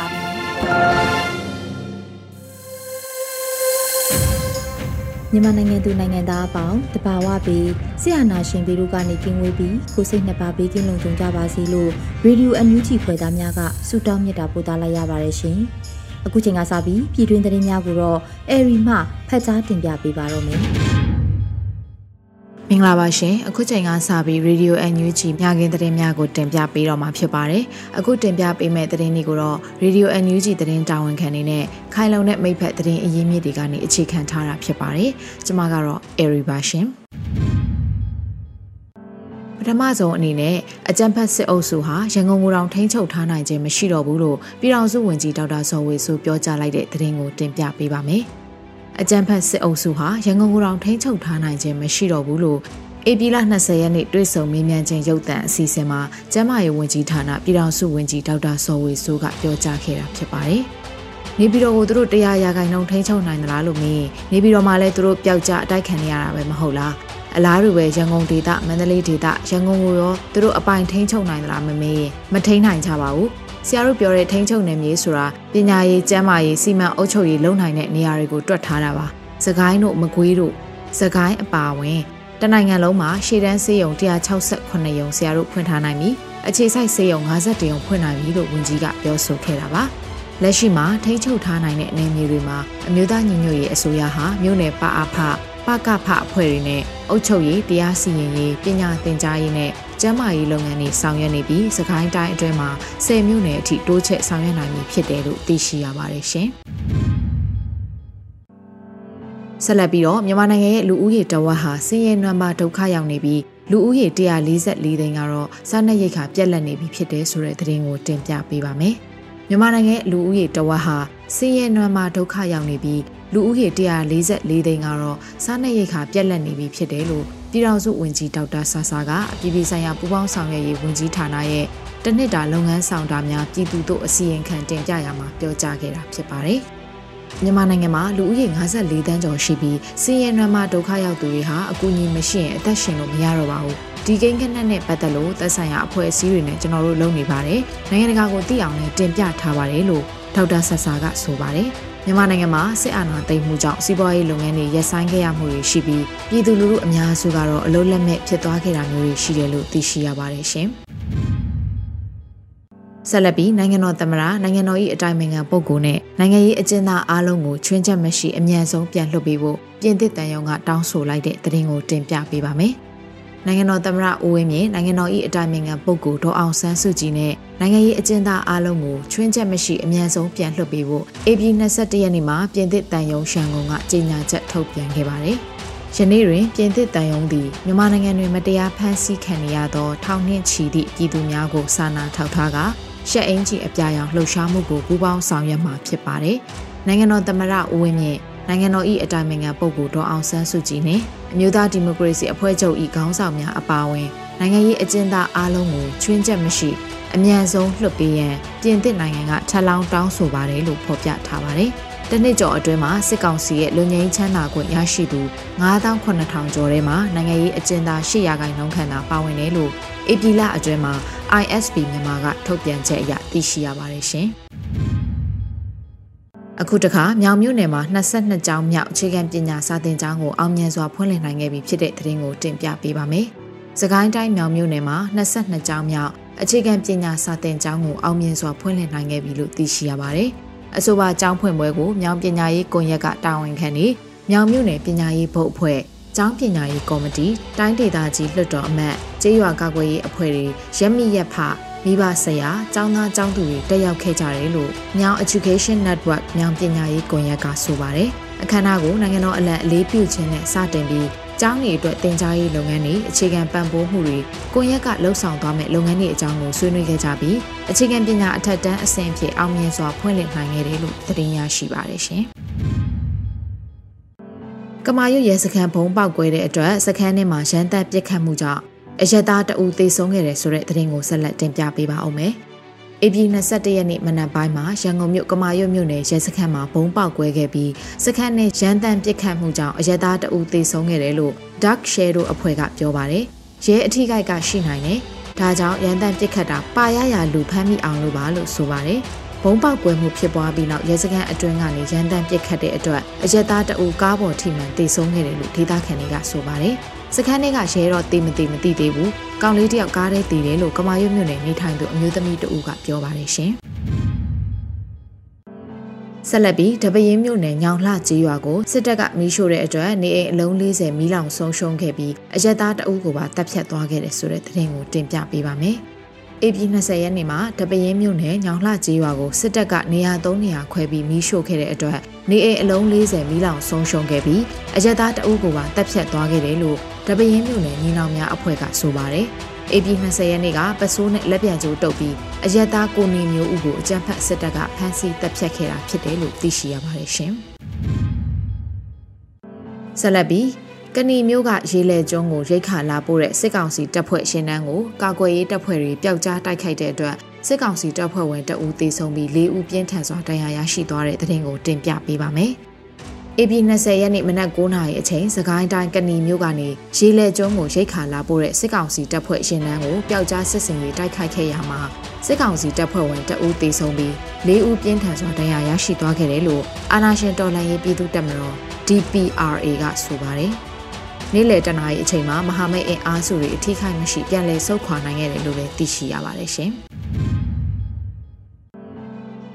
ါပြီ မြန်မာနိုင်ငံသူနိုင်ငံသားအပေါင်းတဘာဝပြီးဆရာနာရှင်ပြီးတို့ကနေကင်းဝေးပြီးကိုစိတ်နှစ်ပါးဘေးကင်းလုံခြုံကြပါစေလို့ရေဒီယိုအန်ယူဂျီဖွယ်သားများကဆုတောင်းမြတ်တာပို့သလိုက်ရပါတယ်ရှင်။အခုချိန်ကစပြီးပြည်တွင်းသတင်းများကိုတော့အေရီမှဖတ်ကြားတင်ပြပေးပါတော့မယ်။ မင်္ဂလာပါရှင်အခုချိန်ကစပြီး Radio NUG ညခင်းသတင်းများကိုတင်ပြပေးတော့မှာဖြစ်ပါတယ်အခုတင်ပြပေးမယ့်သတင်းတွေကိုတော့ Radio NUG သတင်းတာဝန်ခံနေနဲ့ခိုင်လုံတဲ့မိဖက်သတင်းအရင်းမြစ်တွေကနေအခြေခံထားတာဖြစ်ပါတယ်ကျွန်မကတော့ Airy ပါရှင်ပထမဆုံးအနေနဲ့အကြံဖတ်စစ်အုပ်စုဟာရန်ကုန်ကိုတောင်ထိန်းချုပ်ထားနိုင်ခြင်းမရှိတော့ဘူးလို့ပြည်ထောင်စုဝန်ကြီးဒေါက်တာဇော်ဝေဆိုပြောကြားလိုက်တဲ့သတင်းကိုတင်ပြပေးပါမယ်။ အကြံဖတ်စစ်အုပ်စုဟာရန်ကုန်ကိုတောင်ထိန်းချုပ်ထားနိုင်ခြင်းမရှိတော့ဘူးလို့ဧပြီလ20ရက်နေ့တွေ့ဆုံမေးမြန်းခြင်းရုပ်သံအစီအစဉ်မှာကျန်းမာရေးဝန်ကြီးဌာနပြည်ထောင်စုဝန်ကြီးဒေါက်တာစောဝေဆိုးကပြောကြားခဲ့တာဖြစ်ပါတယ်။နေပြည်တော်ကိုသူတို့တရားရာဂိုင်နှုန်းထိန်းချုပ်နိုင်သလားလို့မေးနေပြည်တော်မှာလည်းသူတို့ပျောက်ကျအတိုက်ခံနေရတာပဲမဟုတ်လား။အလားတူပဲရန်ကုန်ဒေသမန္တလေးဒေသရန်ကုန်ကိုရောသူတို့အပိုင်ထိန်းချုပ်နိုင်သလားမမေးမထိန်းနိုင်ကြပါဘူး။ ဆရာတို့ပြောတဲ့ထိန်းချုပ်နယ်မြေဆိုတာပညာရေးကျန်းမာရေးစီမံအုပ်ချုပ်ရေးလုပ်နိုင်တဲ့နေရာတွေကိုတွက်ထားတာပါ။စကိုင်းတို့မကွေးတို့စကိုင်းအပါဝင်တနိုင်ငံလုံးမှာရှေ့တန်းဆေးရုံ168ရုံဆရာတို့ဖွင့်ထားနိုင်ပြီ။အခြေစိုက်ဆေးရုံ51ရုံဖွင့်နိုင်ပြီလို့ဝန်ကြီးကပြောဆိုခဲ့တာပါ။လက်ရှိမှာထိန်းချုပ်ထားနိုင်တဲ့အနေအထားတွေမှာအမျိုးသားညီညွတ်ရေးအစိုးရဟာမြို့နယ်ပအားဖ ပကဖအဖွဲ့တွေနဲ့အုပ်ချုပ်ရေးတရားစီရင်ရေးပညာသင်ကြားရေးနဲ့ကျန်းမာရေးလုပ်ငန်းတွေဆောင်ရွက်နေပြီးစကိုင်းတိုင်းအတွင်းမှာ10မြို့နယ်အထိတိုးချဲ့ဆောင်ရွက်နိုင်ပြီဖြစ်တယ်လို့သိရှိရပါတယ်ရှင်။ဆက်လက်ပြီးတော့မြန်မာနိုင်ငံရဲ့လူဦးရေတဝက်ဟာဆင်းရဲနွမ်းပါဒုက္ခရောက်နေပြီးလူဦးရေ144သိန်းကတော့စားနပ်ရိက္ခာပြက်လက်နေပြီဖြစ်တယ်ဆိုတဲ့သတင်းကိုတင်ပြပေးပါမယ်။မြန်မာနိုင်ငံလူဦးရေတဝက်ဟာဆင်းရဲနွမ်းပါဒုက္ခရောက်နေပြီး လူဦးရေ144သိန်းကတော့စားနပ်ရိက္ခာပြက်လက်နေပြီဖြစ်တယ်လို့ပြည်ထောင်စုဝန်ကြီးဒေါက်တာဆာဆာကအပြည်ပြည်ဆိုင်ရာပူးပေါင်းဆောင်ရွက်ရေးဝန်ကြီးဌာနရဲ့တနစ်တာလုပ်ငန်းဆောင်တာများပြည်သူတို့အစီရင်ခံတင်ပြရမှာပြောကြားခဲ့တာဖြစ်ပါတယ်။မြန်မာနိုင်ငံမှာလူဦးရေ54တန်းကျော်ရှိပြီးစီးရဲနွမ်းမဒုက္ခရောက်သူတွေဟာအကူအညီမရှိရင်အသက်ရှင်လို့မရတော့ပါဘူး။ဒီကိန်းကနက်နဲ့ပတ်သက်လို့သက်ဆိုင်ရာအဖွဲ့အစည်းတွေနဲ့ကျွန်တော်တို့လုပ်နေပါတယ်။နိုင်ငံတကာကိုသိအောင်လည်းတင်ပြထားပါတယ်လို့ဒေါက်တာဆဆာကဆိုပါတယ်။ မြန်မာနိုင်ငံမှာစစ်အာဏာသိမ်းမှုကြောင့်စီးပွားရေးလုပ်ငန်းတွေရပ်ဆိုင်းခဲ့ရမှုတွေရှိပြီးပြည်သူလူထုအများစုကတော့အလုံးလက်မဲ့ဖြစ်သွားခဲ့တာမျိုးတွေရှိတယ်လို့သိရှိရပါတယ်ရှင်။ဆက်လက်ပြီးနိုင်ငံတော်သမ္မတနိုင်ငံတော်၏အတိုင်ပင်ခံပုဂ္ဂိုလ်နဲ့နိုင်ငံရေးအကျဉ်းသားအားလုံးကိုချွင်းချက်မရှိအမြန်ဆုံးပြန်လွှတ်ပေးဖို့ပြင်သစ်တန်ယုံကတောင်းဆိုလိုက်တဲ့သတင်းကိုတင်ပြပေးပါမယ်။ နိုင်ငံတော်သမ္မတဦးဝင်းမြင့်နိုင်ငံတော်၏အတိုင်ပင်ခံပုဂ္ဂိုလ်ဒေါအောင်ဆန်းစုကြည်နဲ့နိုင်ငံရေးအကျဉ်းသားအားလုံးကိုချွင်းချက်မရှိအမြန်ဆုံးပြန်လွှတ်ပေးဖို့ AB 21ရက်နေ့မှာပြင်သစ်တန်ယုံရှန်ကုန်ကကြေညာချက်ထုတ်ပြန်ခဲ့ပါတယ်။ယနေ့တွင်ပြင်သစ်တန်ယုံသည်မြန်မာနိုင်ငံတွင်မတရားဖမ်းဆီးခံရသောထောင်နှင့်ချီသည့်ပြည်သူများကိုစာနာထောက်ထားကရှက်အင်းကြီးအပြာရောင်လှုပ်ရှားမှုကိုပူးပေါင်းဆောင်ရွက်မှာဖြစ်ပါတယ်။နိုင်ငံတော်သမ္မတဦးဝင်းမြင့် နိုင်ငံတော်၏အတိုင်ပင်ခံပုဂ္ဂိုလ်ဒေါအောင်ဆန်းစုကြည်နှင့်အမျိုးသားဒီမိုကရေစီအဖွဲ့ချုပ်၏ခေါင်းဆောင်များအပါအဝင်နိုင်ငံရေးအကျဉ်းသားအားလုံးကိုချွင်းချက်မရှိအမြန်ဆုံးလွှတ်ပေးရန်ပြင်သစ်နိုင်ငံကထပ်လောင်းတောင်းဆိုပါတယ်လို့ဖော်ပြထားပါတယ်။တနစ်ကျော်အတွင်းမှာစစ်ကောင်စီရဲ့လူငင်းချမ်းသာခွင့်ရရှိသူ9800ကျော်ထဲမှာနိုင်ငံရေးအကျဉ်းသား800ခိုင်နှုန်းခန့်သာပါဝင်တယ်လို့ဧပြီလအတွင်းမှာ ISP မြန်မာကထုတ်ပြန်ချက်အရသိရှိရပါတယ်ရှင်။ အခုတခါမြောင်မြို့နယ်မှာ22ကျောင်းမြောက်အခြေခံပညာစာသင်ကျောင်းကိုအောင်မြင်စွာဖွင့်လှစ်နိုင်ခဲ့ပြီဖြစ်တဲ့သတင်းကိုတင်ပြပေးပါမယ်။စကိုင်းတိုင်းမြောင်မြို့နယ်မှာ22ကျောင်းမြောက်အခြေခံပညာစာသင်ကျောင်းကိုအောင်မြင်စွာဖွင့်လှစ်နိုင်ခဲ့ပြီလို့သိရှိရပါတယ်။အဆိုပါကျောင်းဖွင့်ပွဲကိုမြောင်ပညာရေးကွန်ရက်ကတာဝန်ခံနေမြောင်မြို့နယ်ပညာရေးဘုတ်အဖွဲ့ကျောင်းပညာရေးကော်မတီတိုင်းဒေသကြီးလွှတ်တော်အမတ်ကျေးရွာကာကွယ်ရေးအဖွဲ့တွေရက်မိရက်ဖ မိဘဆရာကျောင်းသားကျောင်းသူတွေတက်ရောက်ခဲ့ကြတယ်လို့မြောင် Education Network မြောင်ပညာရေးကွန်ရက်ကဆိုပါတယ်။အခမ်းအနားကိုနိုင်ငံတော်အလံအလေးပြုခြင်းနဲ့စတင်ပြီးကျောင်းတွေအတွက်တင် जा ရေးလုပ်ငန်းတွေအခြေခံပံ့ပိုးမှုတွေကိုရက်ကလှုပ်ဆောင်သွားမဲ့လုပ်ငန်းတွေအကြောင်းကိုဆွေးနွေးခဲ့ကြပြီးအခြေခံပညာအထက်တန်းအဆင့်ဖြစ်အောင်မြင်စွာဖွင့်လှစ်နိုင်ခဲ့တယ်လို့သတင်းရရှိပါတယ်ရှင်။ကမာရွတ်ရဲစခန်းဘုံပေါက်ကွဲတဲ့အတွက်စခန်းထဲမှာရန်တပ်ပစ်ခတ်မှုကြောင့် အရက်သားတအူသေဆုံးခဲ့တယ်ဆိုတဲ့သတင်းကိုဆက်လက်တင်ပြပေးပါအောင်မယ်။ AP 21ရက်နေ့မနက်ပိုင်းမှာရန်ကုန်မြို့ကမာရွတ်မြို့နယ်ရဲစခန်းမှာဘုံပေါက်ကွဲခဲ့ပြီးစခန်းနဲ့ရန်တမ်းပစ်ခတ်မှုကြောင့်အရက်သားတအူသေဆုံးခဲ့တယ်လို့ Dark Shadow အဖွဲ့ကပြောပါတယ်။ရဲအထိကိက်ကရှိနိုင်တယ်။ဒါကြောင့်ရန်တမ်းပစ်ခတ်တာပါရရလူဖမ်းမိအောင်လို့ပါလို့ဆိုပါတယ်။ဘုံပေါက်ကွဲမှုဖြစ်ပွားပြီးနောက်ရဲစခန်းအတွင်းကနေရန်တမ်းပစ်ခတ်တဲ့အတွက်အရက်သားတအူကားပေါ်ထိမှန်တေဆုံးခဲ့တယ်လို့ဒေသခံတွေကဆိုပါတယ်။ စခန်းထဲကရဲတော့တေးမတေးမသိသေးဘူး။ကောင်လေးတယောက်ကားထဲတည်တယ်လို့ကမာရွတ်မြို့နယ်နေထိုင်သူအမျိုးသမီးတအူကပြောပါတယ်ရှင်။ဆက်လက်ပြီးတပရင်မြို့နယ်ညောင်လှကြီးရွာကိုစစ်တပ်ကမီးရှို့တဲ့အတွက်နေအိမ်အလုံး40မီးလောင်ဆုံးရှုံးခဲ့ပြီးအရက်သားတအုပ်ကိုပါတပ်ဖြတ်သွားခဲ့တယ်ဆိုတဲ့သတင်းကိုတင်ပြပေးပါမယ်။ဧပြီ20ရက်နေ့မှာတပင်းမြို့နယ်ညောင်လှကျေးရွာကိုစစ်တပ်ကနေရာ3နေရာခွဲပြီးမီးရှို့ခဲ့တဲ့အတွက်နေအိမ်အလုံး40မီးလောင်ဆုံးရှုံးခဲ့ပြီးအရက်သားတအုပ်ကိုပါတပ်ဖြတ်သွားခဲ့တယ်လို့ တပင်းမြို့နယ်ညီနောင်များအဖွဲ့ကဆိုပါတယ်။ AP 20ရက်နေ့ကပစိုးနဲ့လက်ပြန်ကျိုးတုပ်ပြီးအရက်သားကိုနေမျိုးဦးကိုအကြမ်းဖက်စစ်တပ်ကဖမ်းဆီးတပ်ဖြတ်ခဲ့တာဖြစ်တယ်လို့သိရှိရပါတယ်ရှင်။ဆက်လက်ပြီးကဏီမျိုးကရေလေကျွန်းကိုရိတ်ခါလာပို့တဲ့စစ်ကောင်စီတပ်ဖွဲ့ရှင်တန်းကိုကာကွယ်ရေးတပ်ဖွဲ့တွေပျောက်ကြားတိုက်ခိုက်တဲ့အတွက်စစ်ကောင်စီတပ်ဖွဲ့ဝင်တအူးသေဆုံးပြီး၄ဦးပြင်းထန်စွာဒဏ်ရာရရှိသွားတဲ့တဲ့တင်ကိုတင်ပြပေးပါမယ်။ AB 20ရက်နေ့မနက်9:00နာရီအချိန်စကိုင်းတိုင်းကဏီမျိုးကနေရေလေကျွန်းကိုရိတ်ခါလာပို့တဲ့စစ်ကောင်စီတပ်ဖွဲ့ရှင်တန်းကိုပျောက်ကြားစစ်စင်ရေးတိုက်ခိုက်ခဲ့ရမှာစစ်ကောင်စီတပ်ဖွဲ့ဝင်တအူးသေဆုံးပြီး၄ဦးပြင်းထန်စွာဒဏ်ရာရရှိသွားခဲ့တယ်လို့အာနာရှင်တော်လှန်ရေးပြည်သူ့တပ်မတော် DPRA ကဆိုပါတယ်။နေ့လယ်တနာရီအချိန်မှာမဟာမိတ်အင်အားစုတွေအထိခိုက်မရှိပြန်လည်ဆုတ်ခွာနိုင်ခဲ့တယ်လို့လည်းသိရှိရပါတယ်ရှင်။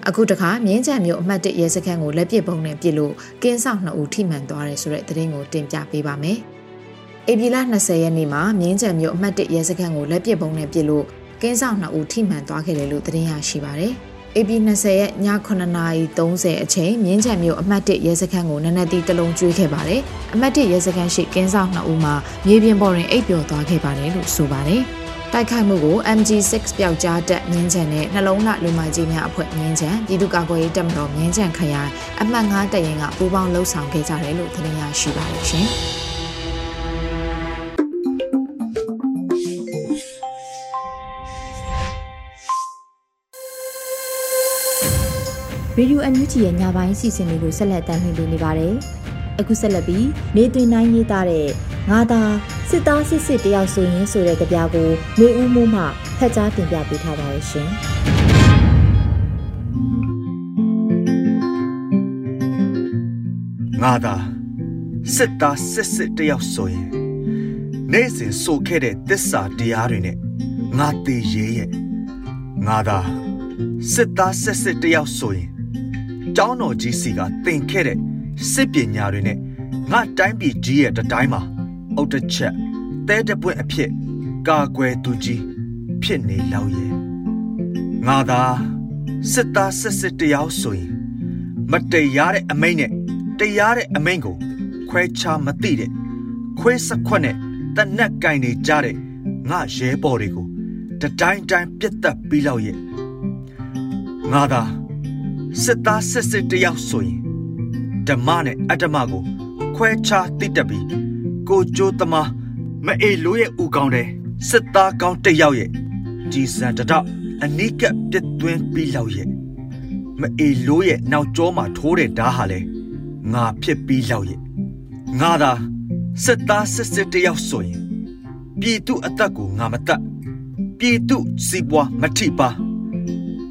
အခုတခါမြင်းကြံမြို့အမှတ်၁ရဲစခန်းကိုလက်ပစ်ပုံနဲ့ပစ်လို့ကင်းဆောင်2ဦးထိမှန်သွားတယ်ဆိုတဲ့သတင်းကိုတင်ပြပေးပါမယ်။ဧပြီလ20ရက်နေ့မှာမြင်းကြံမြို့အမှတ်၁ရဲစခန်းကိုလက်ပစ်ပုံနဲ့ပစ်လို့ကင်းဆောင်2ဦးထိမှန်သွားခဲ့တယ်လို့သတင်းရရှိပါတယ်။ AB 20ရက်ည9:30အချိန်မြင်းချံမြို့အမှတ်1ရဲစခန်းကိုနနက်တီးတလုံးကျွေးခဲ့ပါတယ်။အမှတ်1ရဲစခန်းရှိကင်းဆောင်2ဦးမှာမြေပြင်ပေါ်တွင်အိပ်ပျော်သွားခဲ့ပါတယ်လို့ဆိုပါတယ်။ တိုက်ခိုက်မှုကို MG6 ပျောက်ကြားတက်မြင်းချံနဲ့နှလုံးလှလူမကြီးများအဖွဲ့မြင်းချံပြည်သူ့ကာကွယ်ရေးတပ်မတော်မြင်းချံခရိုင်အမှတ်9တရင်ကပူးပေါင်းလှုပ်ဆောင်ခဲ့ကြတယ်လို့သတင်းရရှိပါတယ်ရှင်။ရေဒီယိုအန်ယူဂျီရဲ့ညပိုင်းစီစဉ်လေးကိုဆက်လက်တင်ပြနေပါတယ်။အခုဆက်လက်ပြီးနေသွင်းနိုင်ရေးသားတဲ့ ငါသာစစ်သားစစ်စစ်တယောက်ဆိုရင်ဆိုတဲ့ကြပြကိုနေဦးမိုးမှဖတ်ကြားတင်ပြပေးထားပါရရှင်။ငါသာစစ်သားစစ်စစ်တယောက်ဆိုရင်နေ့စဉ်ဆိုခဲ့တဲ့သစ္စာတရားတွေနဲ့ငါတည်ရဲရဲ့ငါသာစစ်သားစစ်စစ်တယောက်ဆိုရင်ကျောင်းတော်ကြီးစီကသင်ခဲ့တဲ့စစ်ပညာတွေနဲ့ငါတိုင်းပြည်ကြီးရဲ့တတိုင်းမှာ အုတ်တချက်တဲတပွင့်အဖြစ်ကာကွယ်သူကြီးဖြစ်နေလောက်ရဲ့ငါသာစစ်သားစစ်စစ်တရားဆိုရင်မတရားတဲ့အမိန့်နဲ့တရားတဲ့အမိန့်ကို ခွဲခြားမသိတဲ့ခွေးစခွက်နဲ့တနက်ကင်နေကြတဲ့ငါရဲဘော်တွေကိုတတိုင်းတိုင်းပြတ်သက်ပြီးလောက်ရဲ့ငါသာစစ်သားစစ်စစ်တယောက်ဆိုရင်ဓမ္မနဲ့အတ္တမကို ခွဲခြားသိတတ်ပြီး ကိုကြိုးသမားမအေလိုရဲ့ဥကောင်းတဲ့စစ်သားကောင်းတယောက်ရဲ့ကြည်စံတတော့အနိကပြစ်သွင်းပြီးလောက်ရဲ့မအေလိုရဲ့နောက်ကျောမှာထိုးတဲ့ဓာဟာလဲငါဖြစ်ပြီးလောက်ရဲ့ငါသာစစ်သားစစ်စစ်တယောက်ဆိုရင်ပြည်သူအသက်ကိုငါမတတ်ပြည်သူစီးပွားမထိပါ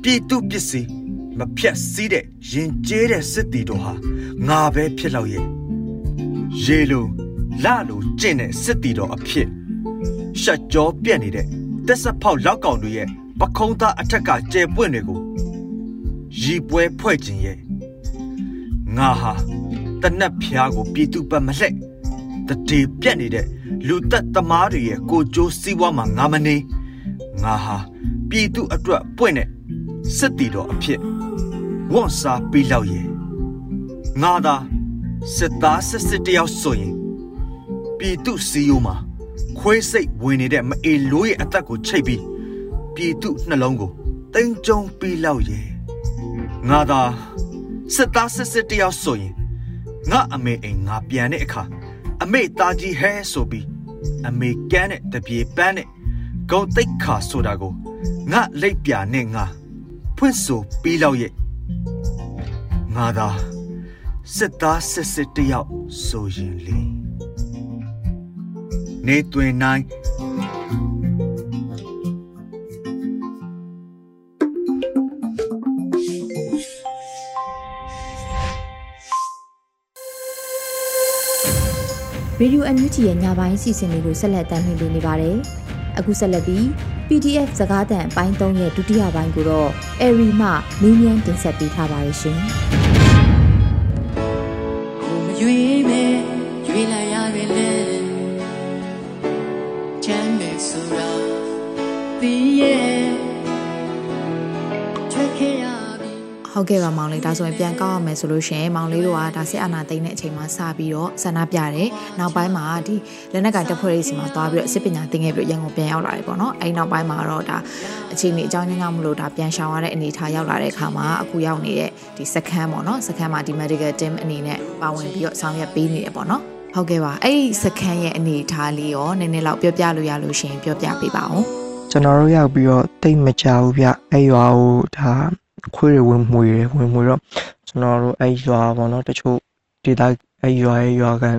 ပြည်သူပစ္စည်းမဖြတ်စည်းတဲ့ရင်ကျေးတဲ့စစ်တီတော်ဟာငါပဲဖြစ်လောက်ရဲ့ရေလို လလိုကျင့်တဲ့စစ်တီတော်အဖြစ်ရှက်ကြောပြက်နေတဲ့တက်ဆက်ဖောက်လောက်ကောင်တွေရဲ့ပခုံးသားအထက်ကကျဲပွင့်တွေကိုရီပွဲဖွဲ့ခြင်းရဲ့ငါဟာတနက်ဖျားကိုပြည်သူပတ်မလှဲ့တတိပြက်နေတဲ့လူသက်သမားတွေရဲ့ကိုကြိုးစည်းဝါးမှာငါမနေငါဟာပြည်သူအတွက်ပွင့်တဲ့စစ်တီတော်အဖြစ်ဝန်စားပြီးလောက်ရဲ့ငါသာစစ်သားစစ်စစ်တယောက်ဆိုရင် ပြည်သူစီယိုမှာခွေးစိတ်ဝင်နေတဲ့မအေလိုးရဲ့အသက်ကိုချိတ်ပြီးပြည်သူနှလုံးကိုတိမ်ကြုံပြီးလောက်ရဲ့ငါသာစစ်သားစစ်စစ်တယောက်ဆိုရင်ငါအမေအိမ်ငါပြန်တဲ့အခါအမေသားကြီးဟဲဆိုပြီးအမေကန်းတဲ့တပြေပန်းတဲ့ဂုံတိတ်ခါဆိုတာကိုငါလိပ်ပြနဲ့ငါဖွင့်ဆိုပြီးလောက်ရဲ့ငါသာစစ်သားစစ်စစ်တယောက်ဆိုရင်လေ နေတွင်နိုင်ရေဒီယိုအန်ယူဂျီရဲ့ညပိုင်းစီစဉ်လေးကိုဆက်လက်တင်ပြနေပါတယ်။အခုဆက်လက်ပြီး PDF စကားသံအပိုင်း3ရဲ့ဒုတိယပိုင်းကိုတော့အရီမှမင်းမြန်းတင်ဆက်ပေးထားပါတယ်ရှင်။ ဟုတ်ကဲ့ပါမောင်လေးဒါဆိုရင်ပြန်ကောက်ရမယ်ဆိုလို့ရှိရင်မောင်လေးတို့ကဒါစစ်အာဏာသိမ်းတဲ့အချိန်မှာစပြီးတော့ဆန္ဒပြတယ်နောက်ပိုင်းမှာဒီလက်နက်ကင်တပ်ဖွဲ့ရေးစီမှာသွားပြီးတော့စစ်ပညာသင်ခဲ့ပြီးတော့ရန်ကုန်ပြန်ရောက်လာတယ်ပေါ့နော်အဲဒီနောက်ပိုင်းမှာတော့ဒါအချိန်ကြီးအကြောင်းရင်းကြောင့်မလို့ဒါပြန်ရှောင်ရတဲ့အနေအထားရောက်လာတဲ့အခါမှာအခုရောက်နေတဲ့ဒီစခန်းပေါ့နော်စခန်းမှာဒီ medical team အနေနဲ့ပါဝင်ပြီးတော့ဆောင်ရွက်ပေးနေတယ်ပေါ့နော်ဟုတ်ကဲ့ပါအဲ့ဒီစခန်းရဲ့အနေအထားလေးရောနည်းနည်းလောက်ပြောပြလို့ရလို့ရှိရင်ပြောပြပေးပါဦးကျွန်တော်တို့ရောက်ပြီးတော့တိတ်မကြဘူးဗျအဲ့ရွာကိုဒါ ခွေးတွေဝင်မှွေတယ်ဝင်မှွေတော့ကျွန်တော်တို့အဲ့ရွာပေါ့နော်တချို့ဒေသအဲ့ရွာရဲ့ရွာကန်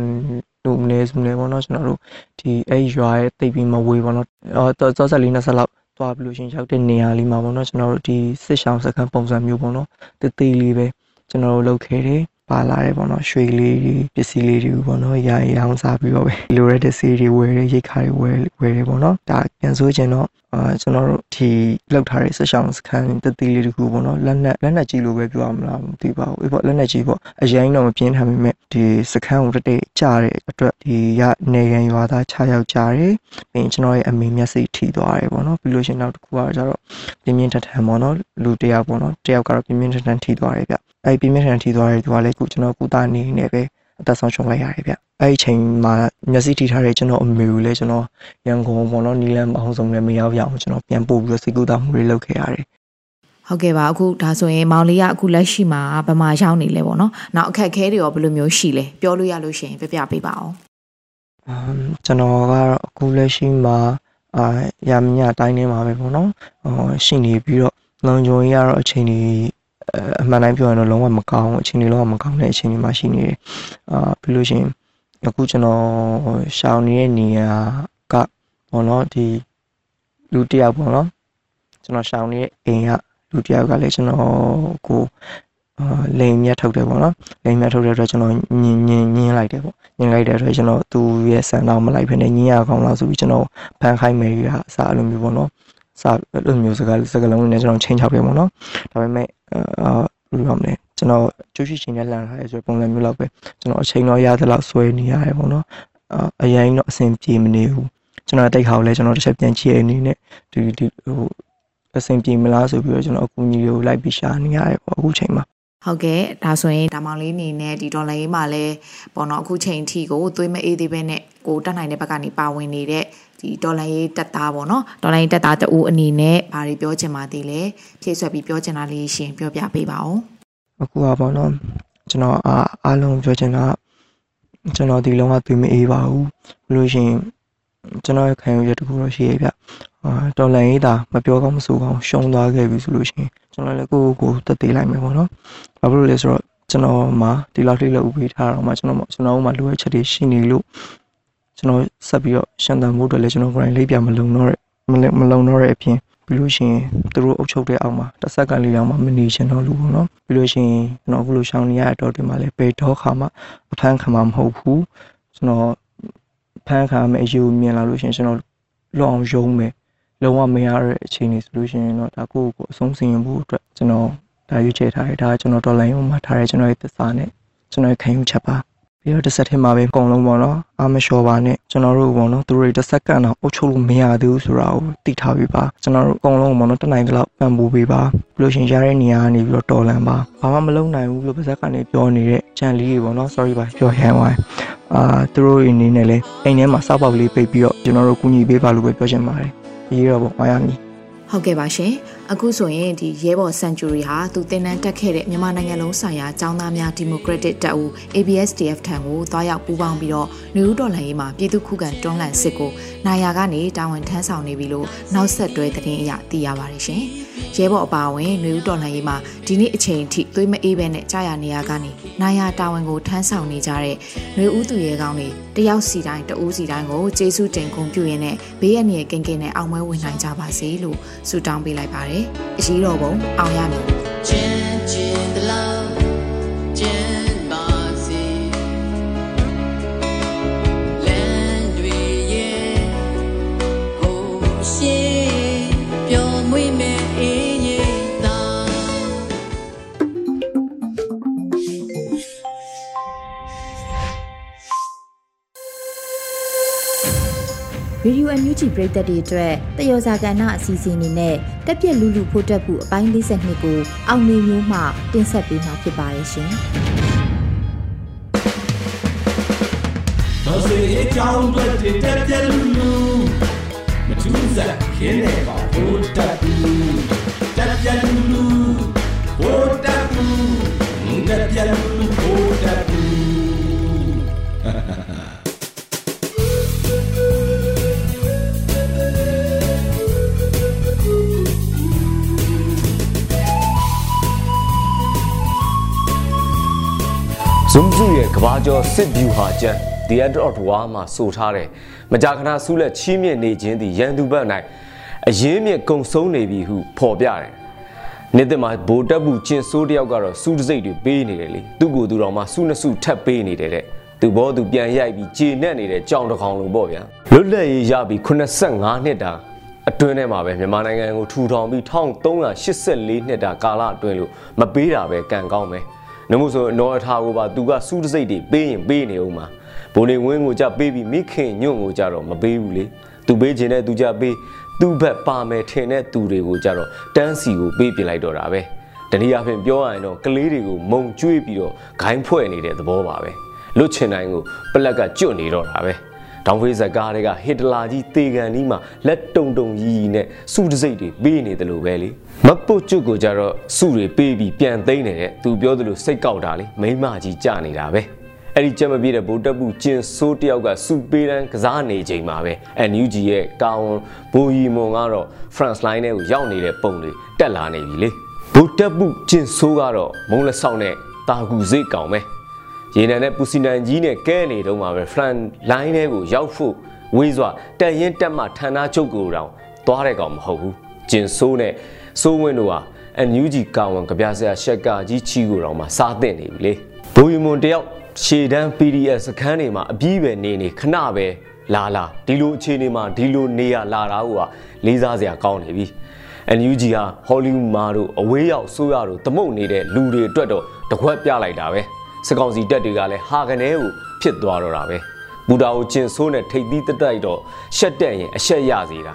တို့နေစုနေပေါ့နော်ကျွန်တော်တို့ဒီအဲ့ရွာရဲ့တိတ်ပြီးမဝေးပေါ့နော်အော်သောဆက်လေး20လောက်သွားပြီးလို့ရှင်ရောက်တဲ့နေရာလေးမှာပေါ့နော်ကျွန်တော်တို့ဒီစစ်ရှောင်းစခန်းပုံစံမျိုးပေါ့နော်တေးသေးလေးပဲကျွန်တော်တို့လုပ်ခဲ့တယ် ပါလာတယ်ပေါ့နော်ရွှေလေးတွေပစ္စည်းလေးတွေပေါ့နော်ရာရောင်းစားပြီးတော့ပဲလိုရတဲ့ဆေးတွေဝယ်တယ်ရိတ်ခါတွေဝယ်ဝယ်တယ်ပေါ့နော်ဒါပြန်ဆိုချင်တော့အာကျွန်တော်တို့ဒီလောက်ထားတဲ့ဆက်ရှောင်းစခန်းတတိလေးတခုပေါ့နော်လက်နက်လက်နက်ကြီးလိုပဲပြောရမလားမသိပါဘူးအေးပေါ့လက်နက်ကြီးပေါ့အရင်တော့မပြင်းထန်ပေမဲ့ဒီစခန်းကိုတတိကြားတဲ့အတွက်ဒီရနေရန်ရွာသား6ယောက်ကြားတယ်ပြီးရင်ကျွန်တော်ရဲ့အမေမျက်စိထိသွားတယ်ပေါ့နော်ပြီးလို့ရှိရင်နောက်တစ်ခုကကျတော့ပြင်းပြင်းထန်ထန်ပေါ့နော်လူတစ်ယောက်ပေါ့နော်တစ်ယောက်ကတော့ပြင်းပြင်းထန်ထန်ထိသွားတယ်ဗျ အဲ့ပြင်းပြင်းထန်ထန်ထိသွားတဲ့သူကလည်းခုကျွန်တော်ကုသနေနေပဲအသက်ဆုံးရှုံးလိုက်ရတယ်ဗျအဲ့ဒီချိန်မှာမျက်စိထိထားတဲ့ကျွန်တော်အမေကိုလည်းကျွန်တော်ရန်ကုန်ပေါ့နော်နီလန်မအောင်ဆုံးလည်းမရောက်ရအောင်ကျွန်တော်ပြန်ပို့ပြီးတော့စိတ်ကူးတာမှုတွေလုပ်ခဲ့ရတယ်ဟုတ်ကဲ့ပါအခုဒါဆိုရင်မောင်လေးကအခုလက်ရှိမှာဗမာရောက်နေလဲပေါ့နော်။နောက်အခက်အခဲတွေရောဘယ်လိုမျိုးရှိလဲပြောလို့ရလို့ရှိရင်ပြပြပေးပါအောင်အမ်ကျွန်တော်ကတော့အခုလက်ရှိမှာအာရမညတိုင်းထဲမှာပဲပေါ့နော်ဟောရှိနေပြီးတော့လုံခြုံရေးကတော့အချိန်ကြီး အမှန်တိုင်းပြောရင်တော့လုံးဝမကောင်းဘူးအချိန်ကြီးလုံးဝမကောင်းတဲ့အချိန်ကြီးမှာရှိနေတယ်အာပြီးလို့ရှိရင်အခုကျွန်တော်ရှောင်းနေတဲ့နေရာကပေါ့နော်ဒီလူတစ်ယောက်ပေါ့နော်ကျွန်တော်ရှောင်းနေတဲ့အိမ်ကလူတစ်ယောက်ကလည်းကျွန်တော်ကိုအာလိန်မြတ်ထုတ်တယ်ပေါ့နော်လိန်မြတ်ထုတ်တဲ့အတွက်ကျွန်တော်ညင်ညင်ညင်းလိုက်တယ်ပေါ့ညင်လိုက်တဲ့အတွက်ကျွန်တော်သူ့ရဲ့ဆန်တော့မလိုက်ဖ ೇನೆ ညင်းရကောင်းလားဆိုပြီးကျွန်တော်ဖန်ခိုင်းမယ်ကြီးအစားအလိုမျိုးပေါ့နော်စာအဲ့လိုမျိုးစကားစကားလုံးတွေနဲ့ကျွန်တော်ချင်းချောက်တယ်ပေါ့နော်ဒါပေမဲ့ အာဘယ်လိုပြောမလဲကျွန်တော်ကျူးရှိချင်းနဲ့လှန်ထားရဲဆိုပုံစံမျိုးလောက်ပဲကျွန်တော်အချိန်တော့ရသလောက်ဆွဲနေရတယ်ပေါ့နော်အာအရင်တော့အဆင်ပြေမနေဘူးကျွန်တော်တိတ်ခါကိုလည်းကျွန်တော်တစ်ချက်ပြန်ကြည့်ရအနေနဲ့ဒီဒီဟိုအဆင်ပြေမလားဆိုပြီးတော့ကျွန်တော်အကူအညီတွေကိုလိုက်ပြီးရှာနေရတယ်ပေါ့အခုချိန်မှာ။ဟုတ်ကဲ့ဒါဆိုရင်ဒါမောင်လေးအနေနဲ့ဒီဒေါ်လာရေးမှာလဲပေါ့နော်အခုချိန်ထိကိုသွေးမအေးသေးပဲနဲ့ကိုတက်နိုင်တဲ့ဘက်ကနေပါဝင်နေတဲ့ ဒီဒေါ်လာရေးတက်သားပေါ့နော်ဒေါ်လာရေးတက်သားတူအနေနဲ့ဘာတွေပြောချင်ပါသေးလဲဖြည့်ဆွက်ပြီးပြောချင်တာလေးရှင်ပြောပြပေးပါဦးအခုကပေါ့နော်ကျွန်တော်အားအားလုံးပြောချင်တာကကျွန်တော်ဒီလုံးဝသွေးမအေးပါဘူးဘလို့ရှရင်ကျွန်တော်ရဲ့ခံယူချက်တစ်ခုတော့ရှိရဲ့ဗျအာတော်လန်ရေးတာမပြောကောင်းမဆိုကောင်းရှုံးသွားခဲ့ပြီဆိုလို့ရှရင်ကျွန်တော်လည်းကိုယ့်ကိုယ်ကိုတက်သေးလိုက်မယ်ပေါ့နော်ဘာဖြစ်လို့လဲဆိုတော့ကျွန်တော်မှာဒီလောက်ထိလောက်ပြီးထားတော့မှကျွန်တော်ကျွန်တော်မှလိုအပ်ချက်တွေရှိနေလို့ ကျွန်တော်ဆက်ပြီးတော့ရှန်တန်ဖို့အတွက်လည်းကျွန်တော်ကိုယ်တိုင်လေးပြမလုံတော့တဲ့မလုံမလုံတော့တဲ့အပြင်ပြီးလို့ရှိရင်သူတို့အုပ်ချုပ်တဲ့အောက်မှာတစ်စက္ကန့်လေးတောင်မှမနေချင်တော့လို့ပေါ့နော်ပြီးလို့ရှိရင်ကျွန်တော်အခုလိုရှောင်းနေရတဲ့တော့တင်မှာလည်းဘယ်တော့ခါမှအဖမ်းခံမှာမဟုတ်ဘူးကျွန်တော်ဖမ်းခံရမယ့်အယူမြင်လာလို့ရှိရင်ကျွန်တော်လွတ်အောင်ယုံမယ်လုံးဝမရတဲ့အခြေအနေဆိုလို့ရှိရင်တော့ဒါကိုယ့်ကိုယ်အဆုံးစီရင်ဖို့အတွက်ကျွန်တော်ဒါရွေးချယ်ထားတယ်ဒါကကျွန်တော်တော်လိုင်းရုံမှာထားတယ်ကျွန်တော်ရဲ့သစ္စာနဲ့ကျွန်တော်ရဲ့ခံယူချက်ပါ ပြီးတော့တစ်ဆက်ထဲမှာပဲအကုန်လုံးပေါ့နော်အာမလျှော်ပါနဲ့ကျွန်တော်တို့ပေါ့နော်သူတို့တစ်စက္ကန့်တော့အုပ်ချုပ်လို့မရသေးဘူးဆိုတာကိုသိထားပြီးပါကျွန်တော်တို့အကုန်လုံးပေါ့နော်တနိုင်တလောက်ပံ့ပိုးပေးပါပြီးလို့ရှိရင်ရတဲ့နေရာကနေပြီးတော့တော်လန်ပါဘာမှမလုပ်နိုင်ဘူးလို့ပါဇက်ကနေပြောနေတဲ့ကြံလေးတွေပေါ့နော် sorry ပါပြောဟန်ဝိုင်းအာသူတို့အနေနဲ့လည်းအိမ်ထဲမှာစောက်ပေါက်လေးပိတ်ပြီးတော့ကျွန်တော်တို့ကူညီပေးပါလို့ပဲပြောချင်ပါတယ်ရေးတော့ပေါ့မာယာမီဟုတ်ကဲ့ပါရှင်အခုဆိုရင်ဒီရဲဘော်စန်ချူရီဟာသူတင်နန်းတက်ခဲ့တဲ့မြန်မာနိုင်ငံလုံးဆိုင်ရာចောင်းသားများဒီမိုကရက်တစ်တပ်ဦး ABSDF ထံကိုတွားရောက်ပူးပေါင်းပြီးတော့နေဦးတော်လှန်ရေးမှာပြည်သူခုခံတွန်းလှန်စစ်ကိုနိုင်ရာကနေတာဝန်ထမ်းဆောင်နေပြီလို့နောက်ဆက်တွဲသတင်းအရသိရပါတယ်ရှင်ရဲဘော်အပါအဝင်နေဦးတော်လှန်ရေးမှာဒီနေ့အချိန်အထိသွေးမအေးပဲနဲ့ကြာရနေရကနေနိုင်ရာတာဝန်ကိုထမ်းဆောင်နေကြတဲ့နေဦးသူရဲကောင်းတွေတယောက်စီတိုင်းတဦးစီတိုင်းကိုကျေးဇူးတင်ဂုဏ်ပြုရင်းနဲ့ဘေးရန်ရဲ့ကင်ကင်နဲ့အောင်ပွဲဝင်နိုင်ကြပါစေလို့ဆုတောင်းပေးလိုက်ပါတယ်။အရေးတော်ပုံအောင်ရမည်။ န်ယူဂျီပရိသတ်တွေအတွက်တယောဇာကဏ္ဍအစီအစဉ်အနေနဲ့တက်ပြက်လူလူဖို့တက်ဖို့အပိုင်း52ကိုအောင်နေမျိုးမှတင်ဆက်ပေးမှာဖြစ်ပါတယ်ရှင်။တော်စေအကြောင်းတွေတက်ပြက်လူလူမထူးစားခင်းနေပါဘိုးတက်ဘူးတက်ပြက်လူလူ ဇွန်ဇူရဲ့ကဘာကျော်စစ်ဗျူဟာကျန် The End of War မှာဆိုထားတယ်မကြာခဏဆူးလက်ချီးမြှင့်နေခြင်းသည်ရန်သူဘက်၌အရေးမြင့်ကုံဆုံးနေပြီဟုဖော်ပြတယ်နေ့တည်းမှာဗိုလ်တပ်ဘူးကျင်ဆိုးတယောက်ကတော့စူးတစိတ်တွေပေးနေတယ်လေသူ့ကိုယ်သူတော်မှစူးနှစ်စုထပ်ပေးနေတယ်တဲ့သူဘောသူပြန်ရိုက်ပြီးဂျေနဲ့နေတဲ့ကြောင်တစ်ကောင်လုံးပေါ့ဗျာလွတ်လပ်ရေးရပြီး85နှစ်တာအတွင်းထဲမှာပဲမြန်မာနိုင်ငံကိုထူထောင်ပြီး1384နှစ်တာကာလအတွင်းလို့မပေးတာပဲကံကောင်းပဲ နှမို့ဆိုနော်အထာကိုပါသူကစူးတစိတ်တွေပေးရင်ပေးနေဦးမှာဘိုးနေဝင်းကိုကြပေးပြီးမိခင်ညွန့်ကိုကြတော့မပေးဘူးလေသူပေးခြင်းနဲ့သူကြပေးသူ့ဘက်ပါမယ်ထင်တဲ့သူတွေကိုကြတော့တန်းစီကိုပေးပြလိုက်တော့တာပဲတနည်းအားဖြင့်ပြောရရင်တော့ကလေးတွေကိုမုံကျွေးပြီးတော့ဂိုင်းဖွဲ့နေတဲ့သဘောပါပဲလွတ်ချင်တိုင်းကိုပလက်ကကျွတ်နေတော့တာပဲ ဒေါင်ဖေးဇကားတွေကဟစ်တလာကြီးတေကန်ဒီမှာလက်တုံတုံကြီးကြီးနဲ့စုတစိတ်တွေပေးနေတယ်လို့ပဲလေမပုတ်ကျွတ်ကိုကြတော့စုတွေပေးပြီးပြန်သိမ်းနေတဲ့သူပြောသလိုစိတ်ကောက်တာလေမိမကြီးကြနေတာပဲအဲ့ဒီကြက်မပြေတဲ့ဗိုလ်တပ်ဘူးကျင်ဆိုးတယောက်ကစူပေးတန်းကစားနေချိန်မှာပဲ NUG ရဲ့ကာဝန်ဘိုယီမွန်ကတော့ France line ထဲကိုရောက်နေတဲ့ပုံတွေတက်လာနေပြီလေဗိုလ်တပ်ဘူးကျင်ဆိုးကတော့မုံလက်ဆောင်နဲ့တာကူစိတ်ကောင်ပဲ ရေနံနဲ့ပူစီနန်ကြီးနဲ့ကဲနေတော့မှာပဲ front line ထဲကိုရောက်ဖို့ဝေးစွာတက်ရင်တက်မှဌာနချုပ်ကိုတောင်သွားတဲ့ကောင်မဟုတ်ဘူးကျင်ဆိုးနဲ့စိုးဝင်းတို့ဟာ NUG ကာဝန်ကြပြဆရာရှက်ကကြီးချီကိုတောင်မှစားသင့်နေပြီလေဘိုယီမွန်တယောက်ရှေတန်း PDF စခန်းတွေမှာအပြီးပဲနေနေခဏပဲလာလာဒီလိုအခြေအနေမှာဒီလိုနေရလာတာကလေးစားစရာကောင်းနေပြီ NUG ဟာဟောလိဝုဒ်မာတို့အဝေးရောက်ဆိုးရတို့တမုတ်နေတဲ့လူတွေအတွက်တော့တခွက်ပြလိုက်တာပဲ စကောင်စီတက်တွေကလည်းဟာကနေကိုဖြစ်သွားတော့တာပဲဘူတာကိုကျင်ဆိုးနဲ့ထိပ်သီးတက်တိုက်တော့ရှက်တက်ရင်အရှက်ရစေတာ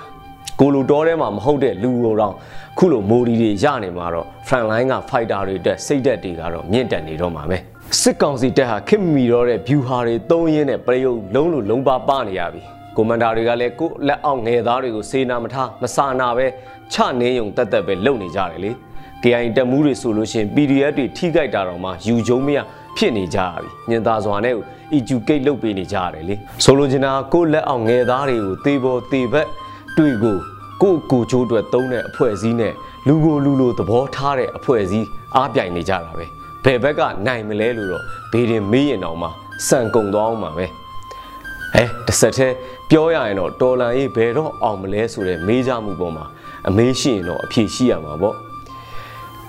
ကိုလိုတော်ထဲမှာမဟုတ်တဲ့လူတော်တော့ခုလိုမိုဒီတွေရနေမှာတော့ front line က fighter တွေအတွက်စိတ်သက်တွေကတော့မြင့်တက်နေတော့မှာပဲစစ်ကောင်စီတက်ဟာခင်မီတော့တဲ့ view ဟာတွေသုံးရင်းနဲ့ပြည်ုပ်လုံးလိုလုံးပါပနေရပြီကွန်မန်ဒါတွေကလည်းကိုလက်အောက်ငယ်သားတွေကိုစေနာမထားမစာနာပဲချနေုံတက်တက်ပဲလုပ်နေကြတယ်လေ KI တက်မှုတွေဆိုလို့ရှိရင် PDF တွေထိခိုက်တာတော့မှယူကျုံမရ ဖြစ်နေကြရပြီညင်သာစွာနဲ့ educate လုပ်ပေးနေကြရတယ်လေဆိုလိုချင်တာကိုလက်အောင်ငယ်သားတွေကိုသေပေါ်သေဘက်တွေ့ကိုကိုကိုချိုးအတွက်သုံးတဲ့အဖွဲ့အစည်းနဲ့လူကိုလူလိုသဘောထားတဲ့အဖွဲ့အစည်းအားပြိုင်နေကြတာပဲဘယ်ဘက်ကနိုင်မလဲလို့တော့ဘေးရင်မေးရင်တော့မှစံကုံသွားအောင်ပါပဲအဲတစ်ဆက်တည်းပြောရရင်တော့တော်လန်ရေးဘယ်တော့အောင်မလဲဆိုတဲ့မေးကြမှုပေါ်မှာအမေးရှိရင်တော့အဖြေရှိရမှာပေါ့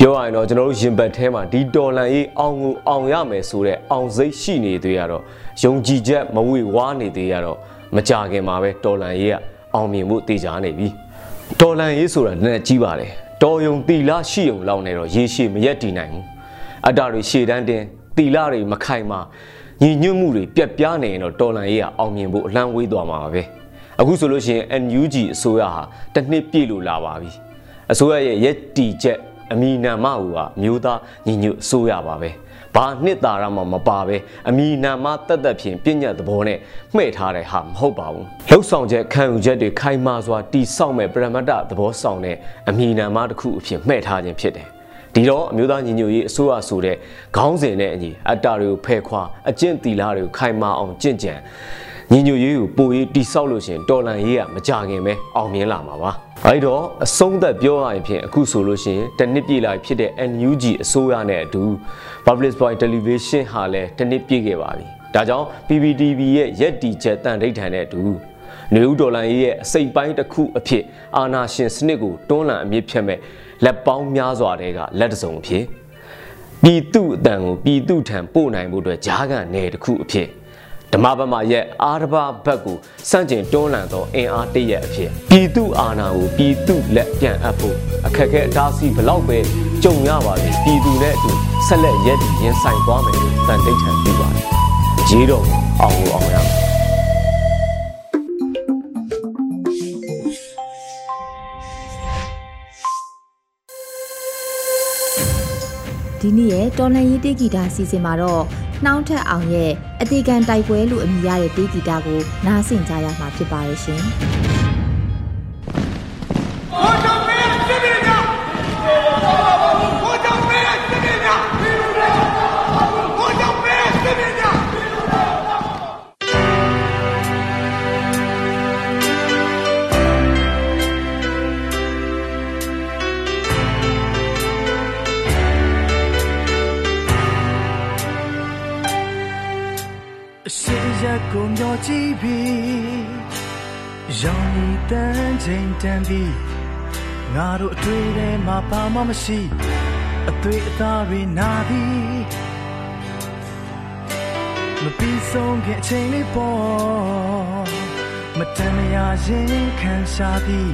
ပြောရရင်တော့ကျွန်တော်တို့ရင်ဘတ်ထဲမှာဒီတော်လန်ရေးအောင်ကိုအောင်ရမယ်ဆိုတဲ့အောင်စိတ်ရှိနေသေးရတော့ယုံကြည်ချက်မဝေဝါးနေသေးရတော့မကြခင်မှာပဲတော်လန်ရေးကအောင်မြင်မှုတေချာနေပြီတော်လန်ရေးဆိုတာလည်းကြီးပါတယ်တော်ယုံတီလာရှိယုံလောက်နေတော့ရေရှည်မရက်တည်နိုင်ဘူးအတ္တတွေရှေ့တန်းတင်တီလာတွေမခိုင်မာညီညွတ်မှုတွေပြက်ပြားနေရင်တော့တော်လန်ရေးကအောင်မြင်ဖို့အလန့်ဝေးသွားမှာပါပဲအခုဆိုလို့ရှိရင် NUG အစိုးရဟာတစ်နှစ်ပြည့်လို့လာပါပြီအစိုးရရဲ့ရက်တီချက် အမီနာမဟူဟာမျိုးသားညီညွတ်အစိုးရပါပဲဘာနှစ်သာရမှမပါပဲအမီနာမတက်တက်ဖြင့်ပြညတ်သဘောနဲ့မှဲ့ထားတဲ့ဟာမဟုတ်ပါဘူးလှုပ်ဆောင်ချက်ခံယူချက်တွေခိုင်မာစွာတီဆောက်မဲ့ပရမတ္တသဘောဆောင်တဲ့အမီနာမတစ်ခုအဖြစ်မှဲ့ထားခြင်းဖြစ်တယ်ဒီတော့အမျိုးသားညီညွတ်ရေးအစိုးရဆိုတဲ့ခေါင်းစဉ်နဲ့အညီအတ္တတွေကိုဖယ်ခွာအကျင့်တီလာတွေကိုခိုင်မာအောင်ကြင့်ကြံ ညီညွတ်ရေးကိုပိုရေးတိဆောက်လို့ရှင်တော်လန်ရေးကမကြခင်ပဲအောင်မြင်လာမှာပါအဲဒီတော့အဆုံးသက်ပြောရရင်ဖြင့်အခုဆိုလို့ရှိရင်တနစ်ပြည့်လာဖြစ်တဲ့ NUG အစိုးရနဲ့အတူ Public Point Television ဟာလည်းတနစ်ပြည့်ခဲ့ပါပြီဒါကြောင့် PPTV ရဲ့ရက်တီချက်တန်ဒိဋ္ဌာန်နဲ့အတူနေဦးဒေါ်လာရေးရဲ့အစိတ်ပိုင်းတစ်ခုအဖြစ်အာနာရှင်စနစ်ကိုတွန်းလှန်အမြင့်ဖြတ်မဲ့လက်ပေါင်းများစွာတဲ့ကလက်တစုံအဖြစ်ပြည်သူအတန်ကိုပြည်သူထံပို့နိုင်မှုအတွက်ဂျားကန်နယ်တစ်ခုအဖြစ် ဓမ္မဘက်မှာရဲ့အာရဘဘက်ကိုစန့်ကျင်တွန်းလှန်သောအင်အားတရက်အဖြစ်ပြည်သူအာဏာကိုပြည်သူလက်ပြန်အပ်ဖို့အခက်အခဲအတားဆီးဘလောက်ပဲကြုံရပါလေပြည်သူနဲ့အတူဆက်လက်ရည်တည်ရင်ဆိုင်သွားမယ်လို့တန်တိတ်ထန်ပြပါတယ်။ရေးတော့အောင်လို့အောင်ရမယ်ဒီနေ့ရဲ့တော်လန်ရေးတေးဂီတာစီစဉ်မှာတော့ နှောင်းထက်အောင်ရဲ့အတေကန်တိုက်ပွဲလို့အမည်ရတဲ့တေးဂီတာကိုနားဆင်ကြရမှာဖြစ်ပါရဲ့ရှင်။"ရှေ့ရ က်ကိုမျောကြည့်ပြီးရောင်ရီတန်းချိန်တန်ပြီးငါတို့အတွေ့ထဲမှာဘာမှမရှိအသွေးအသားတွေနာပြီးမပြီးဆုံးခင်အချိန်လေးပေါ်မတန်မရာရင်ခံရှာပြီး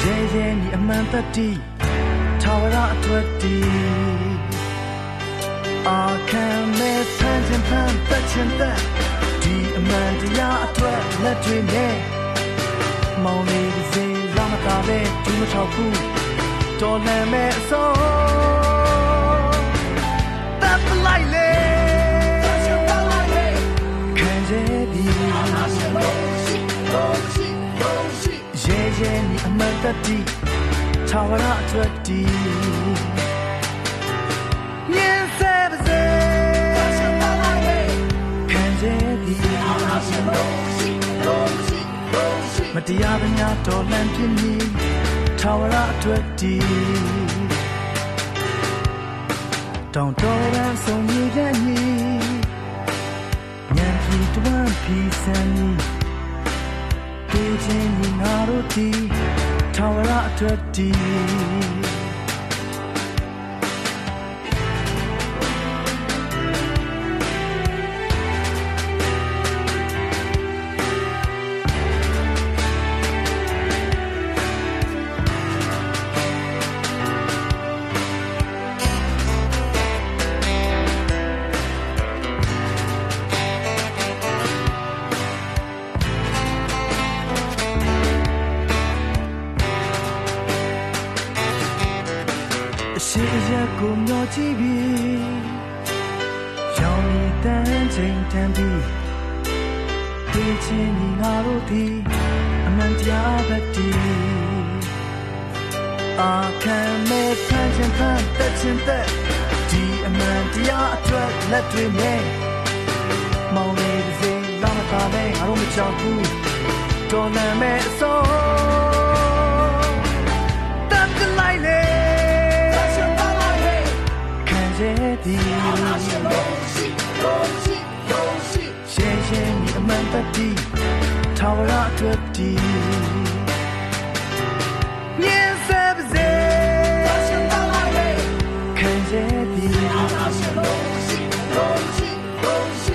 ရဲရဲနီအမှန်တတိထာဝရအတွက်တည် အာခံမဲ့ဖန်ချင်ဖန်သက်ချင်သက်ဒီအမှန်တရားအတွက်လက်တွေနဲ့မောင်လေးတစ်စိလာမတာပဲဒီမထောက်ဘူးတော်လန်မဲ့အစောတပ်လိုက်လေခံရသည်ရဲရဲနီအမှန်တတိထာဝရအတွက်တ မတရားပညာတော်လန့်ပြင်းမီထာဝရအတွက်တည်တောင်တော်ရန်ဆုံးမြေတဲ့ညီညံပြီးတွမ်းပြီးစံညီပြေးခြင်းညီငါတို့တည်ထာဝရအတွက်တည် အောင်နာမဲ့အစောတတ်ကလိုက်လေခံရဲ့ဒီရှင်ရှင်ဒီအမှန်တည်းဒီထာဝရအတွက်ဒီမြင်စေပါစေခံရဲ့ဒီ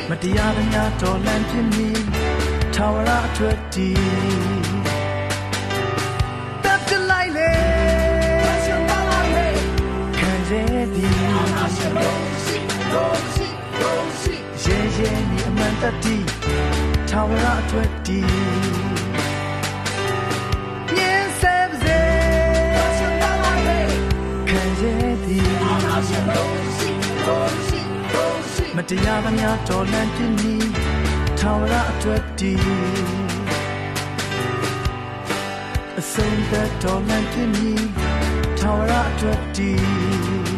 မတရားတဲ့များတော်လန့်ပြင်းမီ ထာဝရအတွက်တည်တပ်တလိုက်လေခံစေသည်ရဲရဲနေအမှန်တတ်တည်ထာဝရအတွက်တည်မတရားသမျှတော်လန့်ပြင်း ထာဝရအတွက်တီအဆုံးသက်တော်လန့်ပြင်းနီထာဝရအတွက်တီအ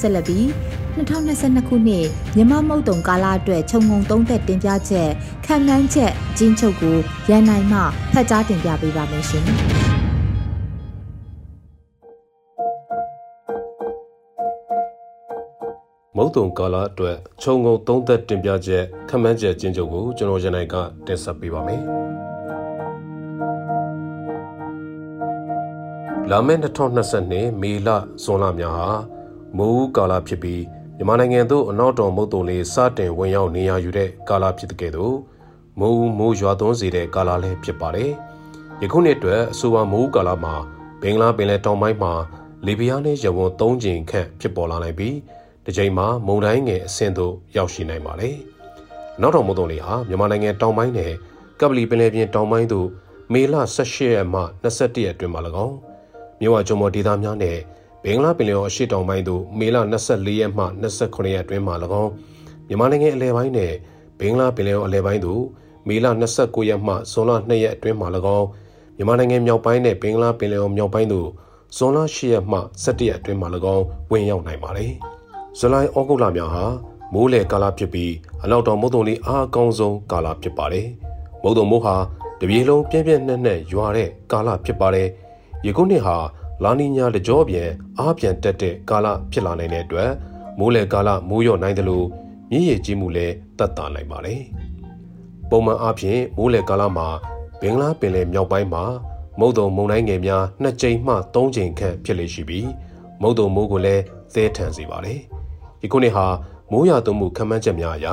ဆက်လက်ပြီး2022ခုနှစ်မြမမုတ်တုံကာလအတွက်ခြုံငုံသုံးသက်တင်ပြချက်ခံမှန်းချက်အချင်းချုပ်ကိုရန်နိုင်မှဖတ်ကြားတင်ပြပေးပါမယ်ရှင်။မုတ်တုံကာလအတွက်ခြုံငုံသုံးသက်တင်ပြချက်ခန့်မှန်းချက်ကျဉ်းချုပ်ကိုကျွန်တော်ရန်နိုင်ကတင်ဆက်ပေးပါမယ်။လာမယ့်2022မေလဇွန်လများဟာ မိုးကာလဖြစ်ပြီးမြန်မာနိုင်ငံသို့အနောက်တော်မုတ်တုံလေးစတင်ဝင်ရောက်နေရယူတဲ့ကာလဖြစ်တဲ့ကဲ့သို့မိုးမိုးရွာသွန်းစေတဲ့ကာလလည်းဖြစ်ပါတယ်။ယခုနှစ်အတွက်အဆိုပါမိုးကာလမှာဘင်္ဂလားပင်လယ်တောင်ပိုင်းမှာလေပြင်းနဲ့ရဝန်း၃ကြိမ်ခန့်ဖြစ်ပေါ်လာနိုင်ပြီးတစ်ချိန်မှာမုန်တိုင်းငယ်အဆင့်သို့ရောက်ရှိနိုင်ပါတယ်။နောက်တော်မုတ်တုံလေးဟာမြန်မာနိုင်ငံတောင်ပိုင်းနယ်ကပလီပင်လယ်ပြင်တောင်ပိုင်းသို့မေလ18ရက်မှ21ရက်အတွင်းမှာ၎င်းမြို့ဝကျုံမော်ဒေသများနဲ့ ဘင်္ဂလားပင်လယ်ော်အရှေ့တောင်ပိုင်းသို့မေလ24ရက်မှ29ရက်အတွင်းမှာ၎င်းမြန်မာနိုင်ငံအလဲပိုင်းနဲ့ဘင်္ဂလားပင်လယ်ော်အလဲပိုင်းသို့မေလ29ရက်မှဇွန်လ2ရက်အတွင်းမှာ၎င်းမြန်မာနိုင်ငံမြောက်ပိုင်းနဲ့ဘင်္ဂလားပင်လယ်ော်မြောက်ပိုင်းသို့ဇွန်လ10ရက်မှ17ရက်အတွင်းမှာ၎င်းဝင်ရောက်နိုင်ပါတယ်။ဇူလိုင်ဩဂုတ်လများဟာမိုးလေကာလဖြစ်ပြီးအနောက်တော်မုတ်တုံလေးအားအကောင်းဆုံးကာလဖြစ်ပါတယ်။မုတ်တုံမိုးဟာတပြေလုံးပြင်းပြင်းနှက်နှက်ရွာတဲ့ကာလဖြစ်ပါတယ်။ယခုနှစ်ဟာ လာနီညာတကြောပြန်အားပြန်တက်တဲ့ကာလဖြစ်လာနိုင်တဲ့အတွက်မိုးလေကာလမိုးရော့နိုင်တယ်လို့မြည်ရည်ကြီးမှုလည်းတက်တာနိုင်ပါတယ်။ပုံမှန်အားဖြင့်မိုးလေကာလမှာဘင်္ဂလားပင်လယ်မြောက်ပိုင်းမှာမုတ်တုံမုန်တိုင်းငယ်များနှစ်ကြိမ်မှသုံးကြိမ်ခန့်ဖြစ်လေရှိပြီးမုတ်တုံမိုးကိုလည်းသဲထန်စေပါတယ်။ဒီခုနှစ်ဟာမိုးရွာသွန်းမှုခန့်မှန်းချက်များအရ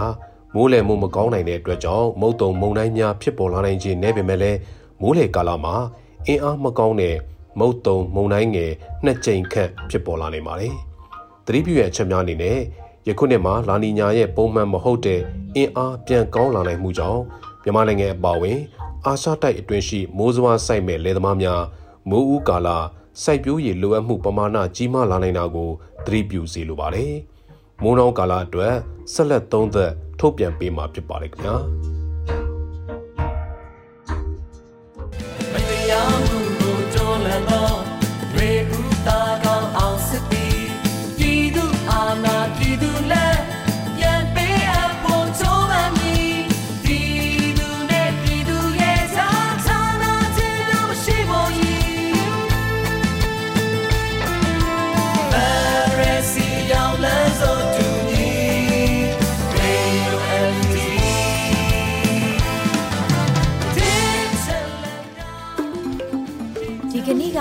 မိုးလေမှုမကောင်းနိုင်တဲ့အတွက်ကြောင့်မုတ်တုံမုန်တိုင်းများဖြစ်ပေါ်လာနိုင်ခြင်းနဲ့ပင်လည်းမိုးလေကာလမှာအင်အားမကောင်းတဲ့ မုတ်တုံမုန်တိုင်းငယ်နှစ်ကြိမ်ခန့်ဖြစ်ပေါ်လာနေပါတယ်။သတိပြုရအချက်များအနေနဲ့ယခုနှစ်မှာလာနီညာရဲ့ပုံမှန်မဟုတ်တဲ့အင်အားပြန်ကောင်းလာနိုင်မှုကြောင့်မြန်မာနိုင်ငံအပါအဝင် အာရှတိုက်အတွင်းရှိမိုးစဝါးစိုက်မဲ့လယ်သမားများမိုးဦးကာလစိုက်ပျိုးရည်လိုအပ်မှုပမာဏကြီးမားလာနိုင်တာကိုသတိပြုစေလိုပါတယ်။မိုးနှောင်းကာလအတွက်ဆက်လက်သုံးသက်ထုတ်ပြန်ပေးမှာဖြစ်ပါတယ်ခင်ဗျာ။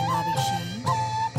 ်ပါပြီရှင်